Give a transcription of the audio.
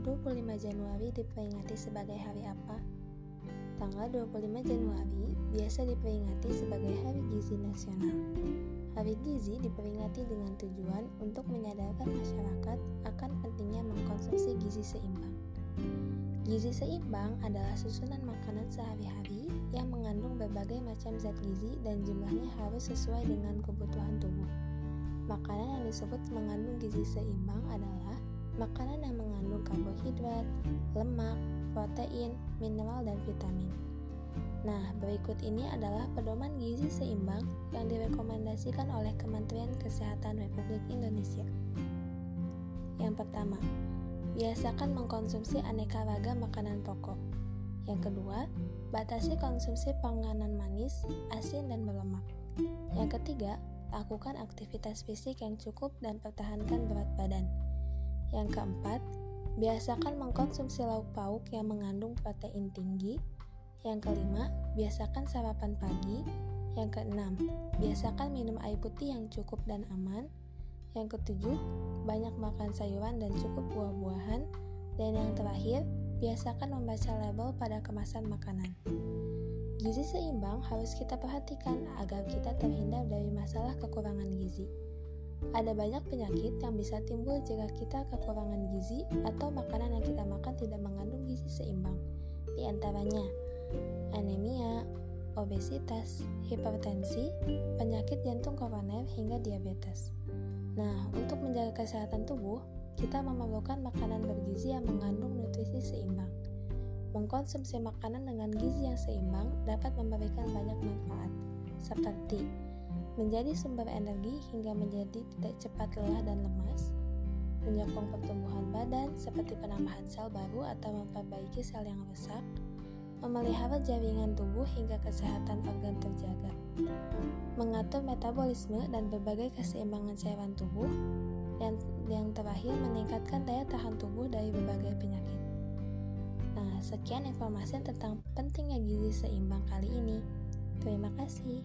25 Januari diperingati sebagai hari apa? Tanggal 25 Januari biasa diperingati sebagai Hari Gizi Nasional. Hari Gizi diperingati dengan tujuan untuk menyadarkan masyarakat akan pentingnya mengkonsumsi gizi seimbang. Gizi seimbang adalah susunan makanan sehari-hari yang mengandung berbagai macam zat gizi dan jumlahnya harus sesuai dengan kebutuhan tubuh. Makanan yang disebut mengandung gizi seimbang adalah makanan yang mengandung karbohidrat, lemak, protein, mineral, dan vitamin. Nah, berikut ini adalah pedoman gizi seimbang yang direkomendasikan oleh Kementerian Kesehatan Republik Indonesia. Yang pertama, biasakan mengkonsumsi aneka ragam makanan pokok. Yang kedua, batasi konsumsi panganan manis, asin, dan berlemak. Yang ketiga, lakukan aktivitas fisik yang cukup dan pertahankan berat badan. Yang keempat, biasakan mengkonsumsi lauk pauk yang mengandung protein tinggi. Yang kelima, biasakan sarapan pagi. Yang keenam, biasakan minum air putih yang cukup dan aman. Yang ketujuh, banyak makan sayuran dan cukup buah-buahan. Dan yang terakhir, biasakan membaca label pada kemasan makanan. Gizi seimbang harus kita perhatikan agar kita terhindar dari masalah kekurangan gizi. Ada banyak penyakit yang bisa timbul jika kita kekurangan gizi atau makanan yang kita makan tidak mengandung gizi seimbang. Di antaranya, anemia, obesitas, hipertensi, penyakit jantung koroner hingga diabetes. Nah, untuk menjaga kesehatan tubuh, kita memerlukan makanan bergizi yang mengandung nutrisi seimbang. Mengkonsumsi makanan dengan gizi yang seimbang dapat memberikan banyak manfaat, seperti menjadi sumber energi hingga menjadi tidak cepat lelah dan lemas, menyokong pertumbuhan badan seperti penambahan sel baru atau memperbaiki sel yang rusak, memelihara jaringan tubuh hingga kesehatan organ terjaga, mengatur metabolisme dan berbagai keseimbangan cairan tubuh, dan yang terakhir meningkatkan daya tahan tubuh dari berbagai penyakit. Nah, sekian informasi tentang pentingnya gizi seimbang kali ini. Terima kasih.